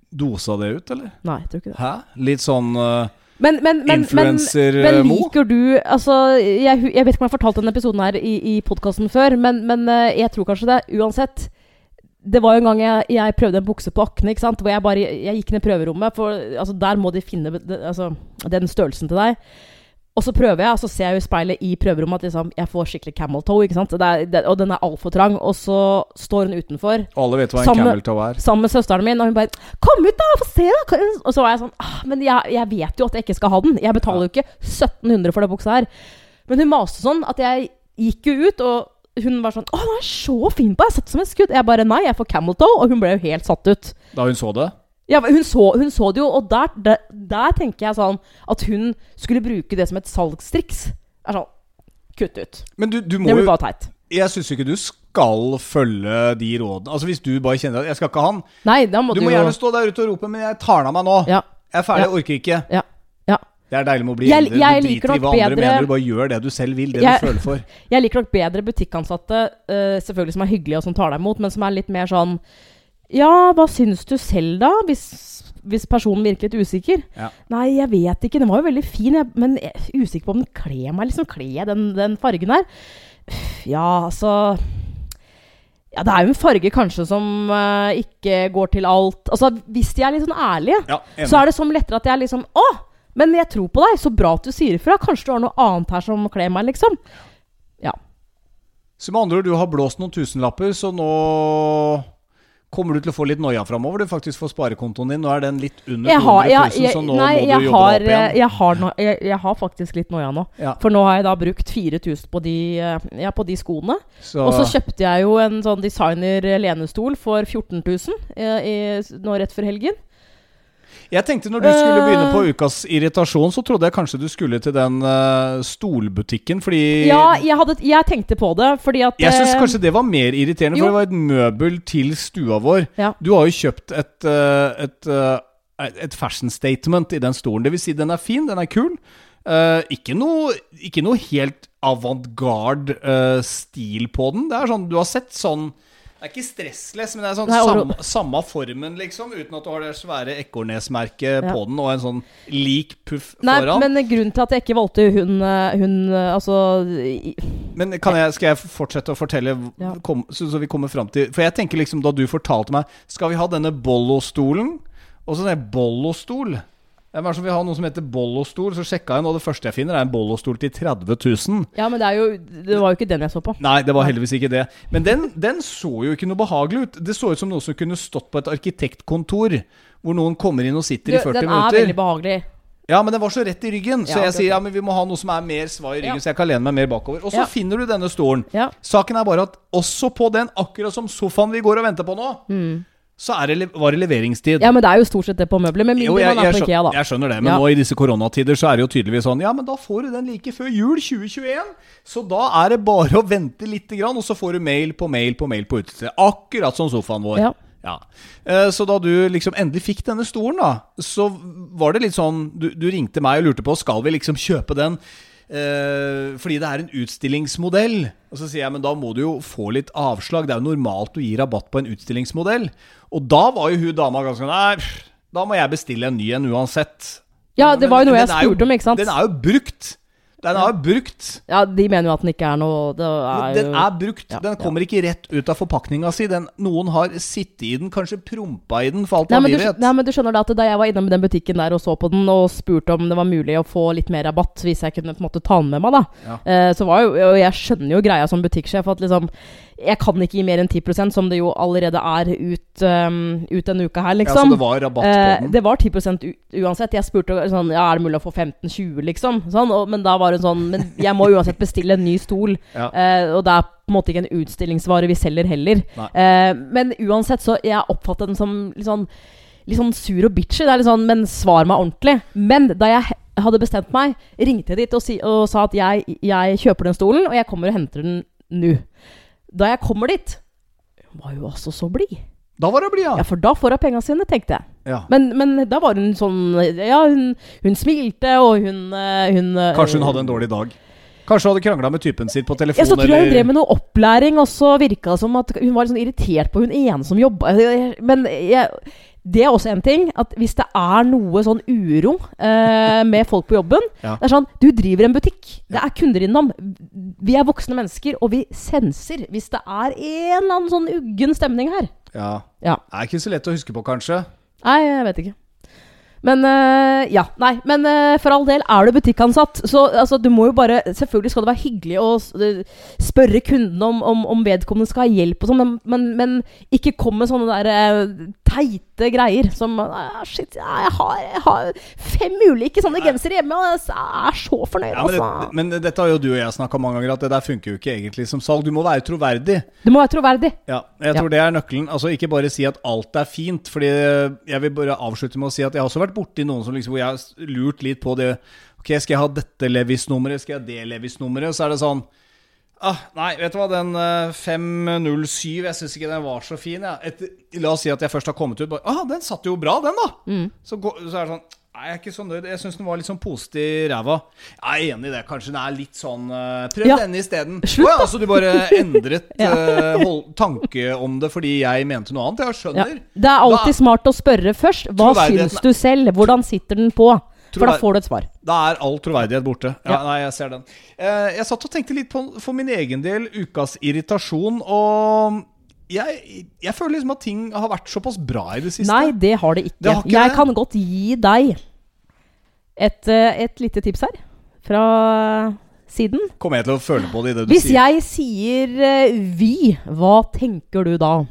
dosa det ut, eller? Nei, jeg tror ikke det. Hæ? Litt sånn uh, Men, men, men, men, influencer men Mo? liker du Altså, jeg, jeg vet ikke om jeg har fortalt denne episoden her i, i podkasten før, men, men eh, jeg tror kanskje det. Uansett. Det var jo en gang jeg, jeg prøvde en bukse på Akne, ikke sant? hvor jeg bare jeg gikk ned i prøverommet. For altså, der må de finne altså, den størrelsen til deg. Og så prøver jeg, og så ser jeg i speilet i prøverommet at liksom, jeg får skikkelig camel toe. ikke sant? Det er, det, og den er altfor trang. Og så står hun utenfor alle vet hva en sammen, camel toe er. sammen med søsteren min, og hun bare 'Kom ut, da! Få se, da!' Og så var jeg sånn ah, Men jeg, jeg vet jo at jeg ikke skal ha den. Jeg betaler jo ikke 1700 for den buksa her. Men hun maste sånn at jeg gikk jo ut, og hun var sånn 'Å, den er så fin på deg! Satt som et skudd.' Jeg bare 'Nei, jeg får camel toe', og hun ble jo helt satt ut. Da hun så det? Ja, hun, så, hun så det jo, og der, der, der tenker jeg sånn at hun skulle bruke det som et salgstriks. Er sånn Kutt ut. Men du, du må Det blir bare teit. Jeg syns ikke du skal følge de rådene. Altså Hvis du bare kjenner at 'jeg skal ikke ha han. Nei, da må du du, må gjerne stå der ute og rope 'men jeg tar av meg nå'. Ja. Jeg er ferdig, Ja. jeg orker ikke. Ja. ja. Det er deilig med å bli Jeg- eldre. jeg du liker driter i hva andre bedre- mener, du bare gjør det du selv vil. Det Jeg- du føler for. Jeg liker nok bedre butikkansatte, uh, selvfølgelig som er hyggelige og som tar deg imot, men som er litt mer sånn Ja, hva syns du selv, da? Hvis, hvis personen virker litt usikker. Ja. Nei, jeg vet ikke. Den var jo veldig fin, jeg, men jeg er usikker på om den kler meg. Liksom, Kler jeg den, den fargen her? Ja, altså Ja, det er jo en farge kanskje som uh, ikke går til alt Altså, hvis de er litt sånn ærlige, Ja, så er det som lettere at jeg er liksom Å! Men jeg tror på deg. Så bra at du sier ifra. Kanskje du har noe annet her som kler meg, liksom. Ja. Så med andre ord, du har blåst noen tusenlapper, så nå kommer du til å få litt noia framover. Du faktisk får sparekontoen din. Nå er den litt under 200 Jeg 000, har, jeg, jeg, så nå nei, må du jobbe har, opp igjen. jeg, har no, jeg, jeg har faktisk litt noia nå. Ja, For nå har jeg da brukt 4000 på de, eh, ja, på de skoene. så, Og så kjøpte jeg jo en sånn designer lenestol for 14 000 i, i, nå rett før helgen. Jeg tenkte når du skulle begynne på ukas irritasjon, så trodde jeg kanskje du skulle til den uh, stolbutikken, fordi Ja, jeg, hadde, jeg tenkte på det, fordi at Jeg syns eh, kanskje det var mer irriterende, jo. for det var et møbel til stua vår. Ja. Du har jo kjøpt et, uh, et, uh, et fashion statement i den stolen. Det vil si, den er fin, den er kul. Uh, ikke, noe, ikke noe helt avantgarde uh, stil på den. Det er sånn, Du har sett sånn Det er ikke stressless, men det er sånn Nei, samme, samme formen, liksom. Uten at du har det svære Ekornes-merket Ja. på den, og en sånn lik puff Nei, foran. men grunnen til at jeg ikke valgte hun, eh, hun eh, Altså Men kan jeg, skal jeg fortsette å fortelle, Ja. kom, så, så vi kommer fram til For jeg tenker liksom da du fortalte meg Skal vi ha denne Bollo-stolen? Og så denne Bollo-stol. Det som vil ha noe som heter bollostol? Så sjekka jeg, og det første jeg finner, er en bollostol til 30 000. Ja, men det jo Det var jo ikke den jeg så på. Nei, det var heldigvis ikke det. Men den, den så jo ikke noe behagelig ut. Det så ut som noe som kunne stått på et arkitektkontor. Hvor noen kommer inn og sitter Du, i 40 den er minutter. veldig behagelig. Ja, men den var så rett i ryggen. Så Ja, jeg sier ja, men vi må ha noe som er mer svar i ryggen, Ja. så jeg kan lene meg mer bakover. Og så Ja. finner du denne stolen. Saken er bare at også på den, akkurat som sofaen vi går og venter på nå, så det, var det leveringstid. Ja, men det er jo stort sett det på møbler. Med Jo, jeg, man er på Ikea, da. jeg skjønner det, men Ja. nå i disse koronatider så er det jo tydeligvis sånn Ja, men da får du den like før jul 2021. Så da er det bare å vente lite grann, og så får du mail på mail på mail på utestedet. Akkurat som sofaen vår. Ja. Ja. Eh, Så da du liksom endelig fikk denne stolen, da, så var det litt sånn Du, du ringte meg og lurte på Skal vi liksom kjøpe den eh, fordi det er en utstillingsmodell. Og så sier jeg men da må du jo få litt avslag. Det er jo normalt å gi rabatt på en utstillingsmodell. Og da var jo hun dama ganske sånn Nei, da må jeg bestille en ny en uansett. Ja, det var jo noe jeg spurte om, ikke sant? Den er jo brukt. Den er brukt. Ja, de mener jo at den ikke er noe Det er Den er brukt. Ja, Den kommer ikke rett ut av forpakninga si. Den, noen har sittet i den, kanskje prompa i den, for alt Nei vi vet. nei, men du skjønner da at da jeg var innom den butikken der og så på den og spurte om det var mulig å få litt mer rabatt hvis jeg kunne på en måte ta den med meg, da. Ja. Eh, så var jo Og jeg skjønner jo greia som butikksjef at liksom Jeg kan ikke gi mer enn 10% som det jo allerede er ut, um, ut denne uka her, Ja, liksom. så det var rabatt på Eh, den. det var 10 u uansett. Jeg spurte sånn Ja, er det mulig å få 15-20, liksom? Sånn, og, men da var det sånn Men jeg må uansett bestille en ny stol. Ja. Eh, og det er på en måte ikke en utstillingsvare vi selger heller. Eh, men uansett, så jeg oppfattet den som litt sånn, litt sånn sur og bitchy. Det er litt sånn Men svar meg ordentlig. Men da jeg hadde bestemt meg, ringte jeg dit og, si, og sa at jeg, jeg kjøper den stolen, og jeg kommer og henter den nå. Da jeg kommer dit, var hun altså så blid. Da var hun blid, Ja, ja. for da får hun penga sine, tenkte jeg. ja. Men, men da var hun sånn Ja, hun, hun smilte, og hun, eh, hun eh, Kanskje hun hadde en dårlig dag. Kanskje hun hadde krangla med typen sin på telefon. Ja, så tror jeg hun eller- drev med noe opplæring, og så virka det som at hun var litt sånn irritert på hun ene som jobba Men jeg, det er også en ting, at hvis det er noe sånn uro eh, med folk på jobben Ja. Det er sånn Du driver en butikk. Det er kunder innom. Vi er voksne mennesker, og vi senser hvis det er en eller annen sånn uggen stemning her. Ja. Ja. Det er ikke så lett å huske på, kanskje. Nei, jeg vet ikke. Men eh, ja, nei. Men eh, for all del, er du butikkansatt, så altså, du må jo bare Selvfølgelig skal det være hyggelig å eh, spørre kunden om, om, om vedkommende skal ha hjelp og sånn, men, men, men ikke kom med sånne der teite greier som Shit, jeg har, jeg har fem ulike sånne gensere hjemme, og jeg er så fornøyd, Ja, men, altså. det, men dette har jo du og jeg snakka mange ganger, at det der funker jo ikke egentlig som salg. Du må være troverdig. Du må være troverdig. Ja, jeg tror det er nøkkelen. Altså Ikke bare si at alt er fint. Fordi jeg vil bare avslutte med å si at jeg har også vært borti noen som liksom hvor jeg har lurt litt på det. Ok, skal jeg ha dette Levis-nummeret? Skal jeg ha det Levis-nummeret? Så er det sånn ah, Nei, vet du hva, den eh, 507, jeg syns ikke den var så fin. Ja. Et, la oss si at jeg først har kommet ut bare, ah, Den satt jo bra, den, da! Så, går- så er det sånn Nei, jeg er ikke så nøyd. Jeg syns den var litt sånn positiv, i ræva. Jeg er enig i det. Kanskje den er litt sånn eh, Prøv Ja. denne isteden. Slutt, oh, ja, da. altså du bare endret Ja. uh, hold, tanke om det fordi jeg mente noe annet? Jeg skjønner. Det er alltid smart å spørre først. Hva syns du selv? Hvordan sitter den på? For da får du et svar. Da er all troverdighet borte. Ja, Ja. Nei, jeg ser den. Eh, jeg satt og tenkte litt på for min egen del ukas irritasjon, og jeg, jeg føler liksom at ting har vært såpass bra i det siste. Nei, det har det ikke. Det har ikke jeg det. kan godt gi deg et, eh, et lite tips her. Fra siden. Kommer jeg til å føle på det i det du Hvis sier? jeg sier 'vi', hva tenker du da?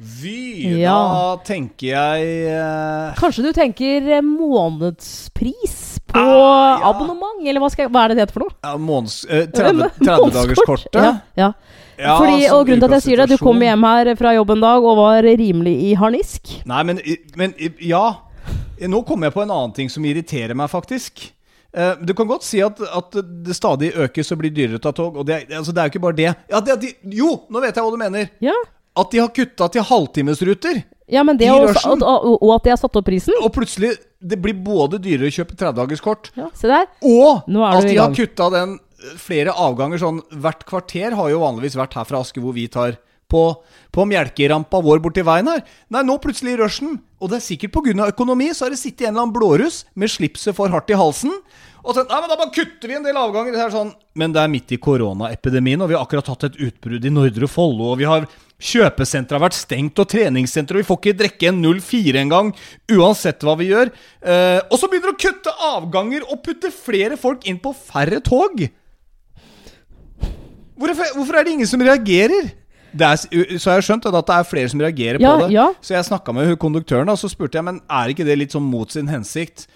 Vy, Ja. da tenker jeg uh... Kanskje du tenker eh, månedspris på Ah, ja. abonnement? Eller hva, jeg, hva er det det heter for noe? ja, måneds, uh, 30 30-dagerskortet. Ja, ja. Ja, Fordi, altså, og grunnen til at jeg sier det, du kom hjem her fra jobb en dag og var rimelig i harnisk. Nei, men, men ja. Nå kommer jeg på en annen ting som irriterer meg, faktisk. Uh, Du kan godt si at, at det stadig økes og blir dyrere å ta tog. Og det, altså, det er jo ikke bare det. Ja, det de, jo, nå vet jeg hva du mener! Ja, At de har kutta til halvtimesruter. ja men det I også, rushen. og, og, og at de har satt opp prisen. Og plutselig det blir både dyrere å kjøpe 30-dagerskort, Ja, se der. og er at de har kutta den eh, flere avganger sånn hvert kvarter. Har jo vanligvis vært her fra Aske hvor vi tar på, på melkerampa vår borti veien her. Nei, nå plutselig i rushen, og det er sikkert pga. økonomi, så har det sittet en eller annen blåruss med slipset for hardt i halsen. Og så, nei, men da bare kutter vi en del avganger. Det sånn. Men det er midt i koronaepidemien, og vi har akkurat hatt et utbrudd i Nordre Follo. Og vi har Kjøpesenteret har vært stengt, og treningssenteret Vi får ikke drikke en 04 engang, uansett hva vi gjør. Eh, og så begynner de å kutte avganger og putte flere folk inn på færre tog. Hvorfor, hvorfor er det ingen som reagerer? Det er, så har jeg skjønt at det er flere som reagerer Ja, på det. ja. Så jeg snakka med konduktøren, og så spurte jeg Men er ikke det litt sånn mot sin hensikt.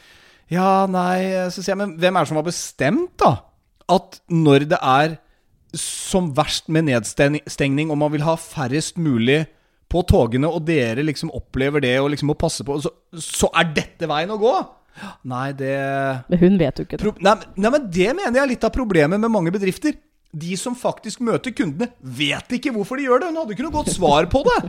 Ja, nei Så sier jeg, men hvem er det som har bestemt, da? At når det er som verst med nedstengning, og man vil ha færrest mulig på togene, og dere liksom opplever det og liksom må passe på, så, så er dette veien å gå? Nei, det Men hun vet jo ikke det. Nei, nei, men Det mener jeg er litt av problemet med mange bedrifter. De som faktisk møter kundene, vet ikke hvorfor de gjør det. Hun hadde ikke noe godt svar på det.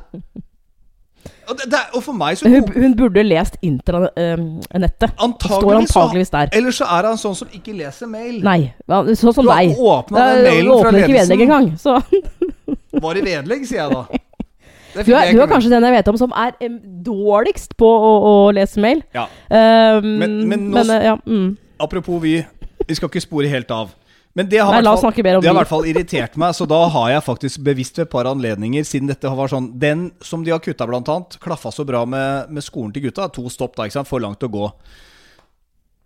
Og, det, det og for meg så Hun, hun burde lest intranettet. Står Antageligvis antageligvis der. Eller så er han sånn som ikke leser mail. Nei, sånn som deg. Du har åpna den mailen fra ledelsen. ikke vedlegg engang. Så Var i vedlegg, sier jeg da. Du er, du er kanskje den jeg vet om som er dårligst på å, å lese mail. Ja. Um, Men- men nå men, eh, ja, mm. Apropos vi Vi skal ikke spore helt av. Men det har, Nei, fall- det har i hvert fall irritert meg, så da har jeg faktisk bevisst ved et par anledninger, siden dette var sånn Den som de har kutta, blant annet, klaffa så bra med, med skolen til gutta. To stopp, da, ikke sant. For langt å gå.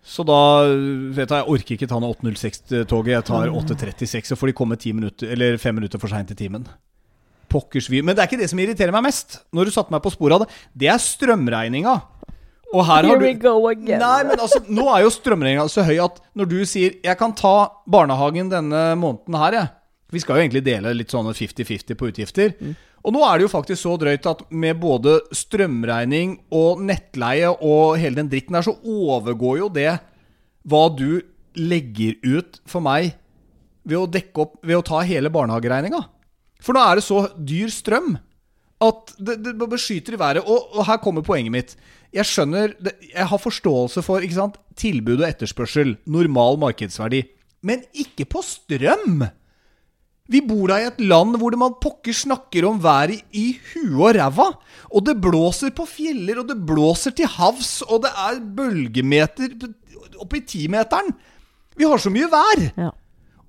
Så da vet jeg, jeg orker ikke ta noe 8.06-toget. Jeg tar 8.36, så får de komme 10 minutter, eller 5 minutter for seint til timen. Pokkers vy. Men det er ikke det som irriterer meg mest, når du satte meg på sporet av det. Det er strømregninga. Og her Here har we du. Nei, men altså, nå er jo strømregninga så høy at når du sier 'jeg kan ta barnehagen denne måneden her', jeg Vi skal jo egentlig dele litt sånne 50-50 på utgifter. Og nå er det jo faktisk så drøyt at med både strømregning og nettleie og hele den dritten der, så overgår jo det hva du legger ut for meg ved å dekke opp Ved å ta hele barnehageregninga. For nå er det så dyr strøm at det, det bare i været. Og, og her kommer poenget mitt. Jeg skjønner Jeg har forståelse for ikke sant, tilbud og etterspørsel. Normal markedsverdi. Men ikke på strøm! Vi bor da i et land hvor det man pokker snakker om været i, huet og ræva. Og det blåser på fjeller, og det blåser til havs, og det er bølgemeter oppe i timeteren. Vi har så mye vær. Ja.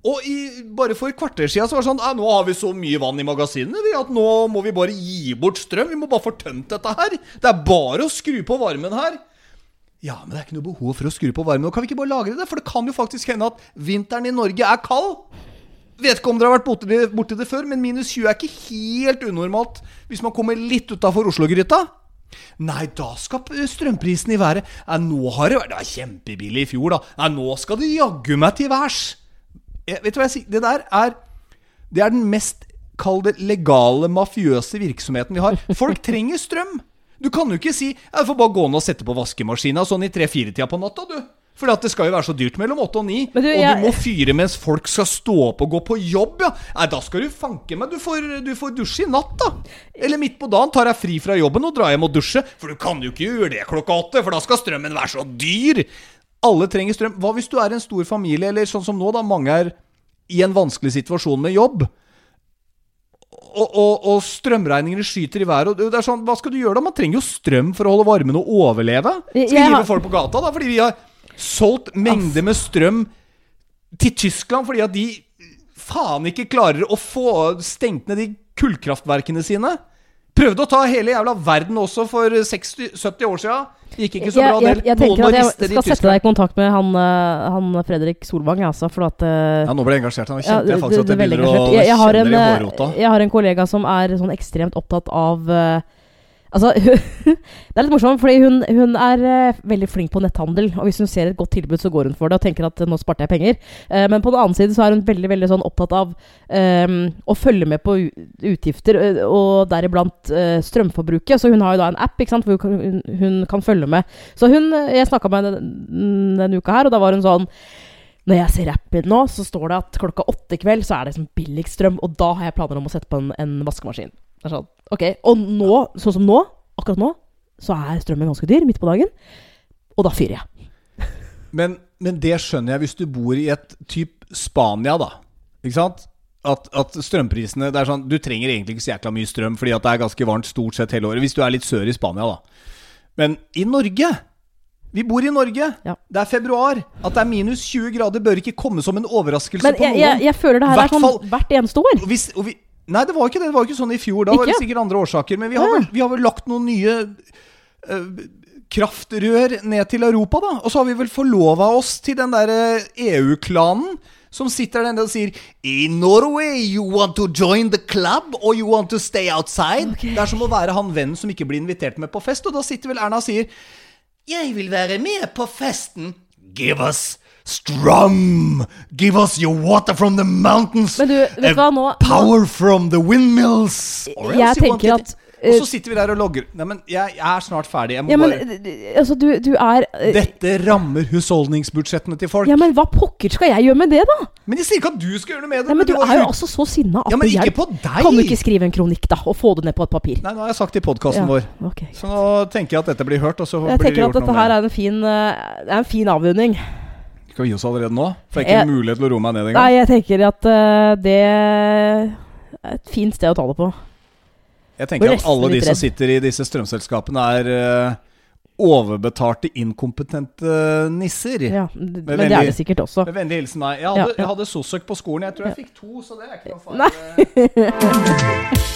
Og i, bare for et kvarter siden så var det sånn Nå har vi så mye vann i magasinene at nå må vi bare gi bort strøm. Vi må bare få tømt dette her. Det er bare å skru på varmen her. Ja, men det er ikke noe behov for å skru på varmen. Og kan vi ikke bare lagre det? For det kan jo faktisk hende at vinteren i Norge er kald. Vet ikke om dere har vært borti det, det før, men minus 20 er ikke helt unormalt hvis man kommer litt utafor Oslo-gryta. Nei, da skal strømprisen i været Nei, nå har det vært Det var kjempebillig i fjor, da. Nei, nå skal det jaggu meg til værs. Jeg, vet du hva jeg sier? Det der er Det er den mest Kall det legale, mafiøse virksomheten vi har. Folk trenger strøm. Du kan jo ikke si Jeg får bare gå ned og sette på vaskemaskina sånn i tre-fire-tida på natta, du. For det skal jo være så dyrt mellom åtte og ni. Og jeg- du må fyre mens folk skal stå opp og gå på jobb, ja. Nei, da skal du fanke meg. Du får, du får dusje i natt, da. Eller midt på dagen tar jeg fri fra jobben og drar hjem og dusje. For du kan jo ikke gjøre det klokka åtte, for da skal strømmen være så dyr. Alle trenger strøm. Hva hvis du er en stor familie, eller sånn som nå, da mange er i en vanskelig situasjon med jobb? Og, og, og strømregningene skyter i været. Og det er sånn, hva skal du gjøre da? Man trenger jo strøm for å holde varmen og overleve. Skal vi hive folk på gata, da? Fordi vi har solgt mengder med strøm til Tyskland fordi at de faen ikke klarer å få stengt ned de kullkraftverkene sine. Prøvde å ta hele jævla verden også for 60, 70 år siden. Gikk ikke så jeg, bra. jeg, del. jeg Noen tenker at jeg skal sette deg i kontakt med han, eh, han Fredrik Solvang, altså, for at eh, Ja, nå ble jeg engasjert. Nå kjente jeg faktisk at jeg er begynner å jeg, jeg, har en, kjenne i eh, hårrota. jeg har en kollega som er sånn ekstremt opptatt av eh, Altså, det er litt morsomt, fordi hun, hun er uh, veldig flink på netthandel. Og hvis hun ser et godt tilbud, så går hun for det og tenker at eh, nå sparte jeg penger. Uh, men på den annen side så er hun veldig veldig sånn opptatt av eh, å følge med på utgifter, og deriblant strømforbruket. Så hun har jo da en app ikke sant, hvor hun hun, hun kan følge med. Så hun, jeg snakka med henne denne uka her, og da var hun sånn når jeg ser appen nå, så står det at klokka åtte i kveld så er det liksom billigst strøm, og da har jeg planer om å sette på en, en vaskemaskin. Det er sånn, ok, Og nå, sånn som nå, akkurat nå, så er strømmen ganske dyr midt på dagen, og da fyrer jeg. Men, men det skjønner jeg hvis du bor i et typ Spania, da. Ikke sant? At, at strømprisene det er sånn, Du trenger egentlig ikke så jækla mye strøm, fordi at det er ganske varmt stort sett hele året. Hvis du er litt sør i Spania, da. Men i Norge Vi bor i Norge. Ja. Det er februar. At det er minus 20 grader, bør ikke komme som en overraskelse Men på noen. jeg, jeg føler det her er sånn hvert eneste år. Og hvis, og vi, nei, det var ikke det. Det var ikke sånn i fjor. Da var det sikkert andre årsaker. Men vi har, vel, vi har vel lagt noen nye uh, kraftrør ned til Europa, da. Og så har vi vel forlova oss til den derre EU-klanen. Som sitter der nede og sier In Norway, you want to join the club or you want to stay outside? Okay. Det er som å være han vennen som ikke blir invitert med på fest. Og da sitter vel Erna og sier Jeg vil være med på festen. Give us strum. Give us your water from the mountains. Men du, vet Eh, hva, nå, nå Power from the windmills. Or Jeg you want tenker it. at, Og eh, så sitter vi der og logger. Nei, men jeg, jeg er snart ferdig. Jeg må Ja, men bare eh, altså, du, du er uh, Dette rammer husholdningsbudsjettene til folk. Ja, men hva pokker skal jeg gjøre med det, da? Men jeg sier ikke at du skal gjøre noe med det. Nei, men du du er jo altså så sinna at Ja, men ikke hjelper. på deg. Kan du ikke skrive en kronikk, da, og få det ned på et papir? Nei, nå har jeg sagt det i podkasten Ja, vår. Okay, Så nå tenker jeg at dette blir hørt, og så Jeg blir det tenker gjort at dette her er en fin, uh, er en fin avrunding. Skal vi gi oss allerede nå? For jeg har ikke Jeg- mulighet til å roe meg ned Nei, jeg tenker at uh, det er et fint sted å ta det på. Jeg tenker at alle de som sitter i disse strømselskapene, er uh, overbetalte, inkompetente nisser. Ja, men veldig- det er det sikkert også. Med vennlig hilsen meg. Jeg hadde, ja. jeg hadde SOSØK på skolen. Jeg tror jeg fikk to, så det er ikke noe farlig.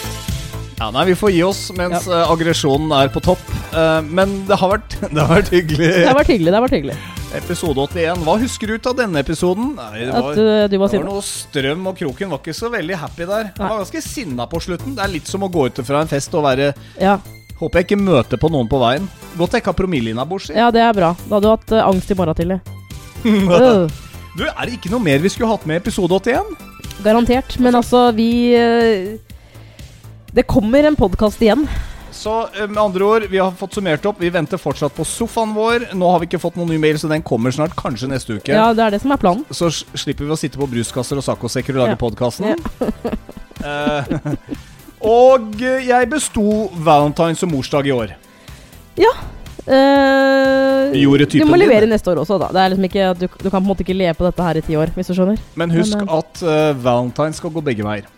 Ja, nei, vi får gi oss mens ja. aggresjonen er på topp. Uh, men det har vært, det har vært hyggelig. Det har vært hyggelig. det har vært hyggelig Episode 81. Hva husker du ut av denne episoden? Nei, det var, At uh, du var det var noe strøm, og kroken var ikke så veldig happy der. Han var ganske sinna på slutten. Det er litt som å gå ut fra en fest og være Ja. Håper jeg ikke møter på noen på veien. Godt jeg ikke har promille innabords. ja, det er bra. Da hadde du hatt uh, angst i morgen tidlig. Øh, Du, er det ikke noe mer vi skulle hatt med i episode 81? garantert. Men altså, vi eh, Det kommer en podkast igjen. Så eh, med andre ord, vi har fått summert opp. Vi venter fortsatt på sofaen vår. Nå har vi ikke fått noen ny mail, så den kommer snart. Kanskje neste uke. Ja, det er det som er planen. Så slipper vi å sitte på bruskasser og saccosekker og lage Ja. podkasten. Eh, og eh, jeg besto valentines og morsdag i år. Ja. Gjorde du må levere din. neste år også, da. Det er liksom ikke, du, du kan på en måte ikke leve på dette her i ti år, hvis du skjønner. Men husk Men, at uh, valentines skal gå begge veier.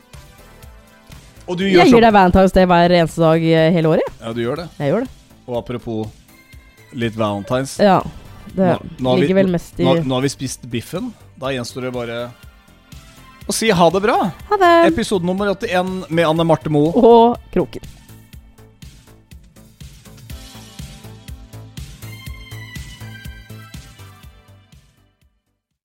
Og du gjør Jeg gir deg Valentine's Day hver eneste dag eh, hele året. Ja, du gjør det. Jeg gjør det. Og apropos litt valentines. Ja. Det Nå- nå har vi- ligger vel mest i Nå, nå har vi spist biffen. Da gjenstår det bare å si ha det bra. Ha det! Episode nummer 81 med Anne Marte Moe. Og kroken.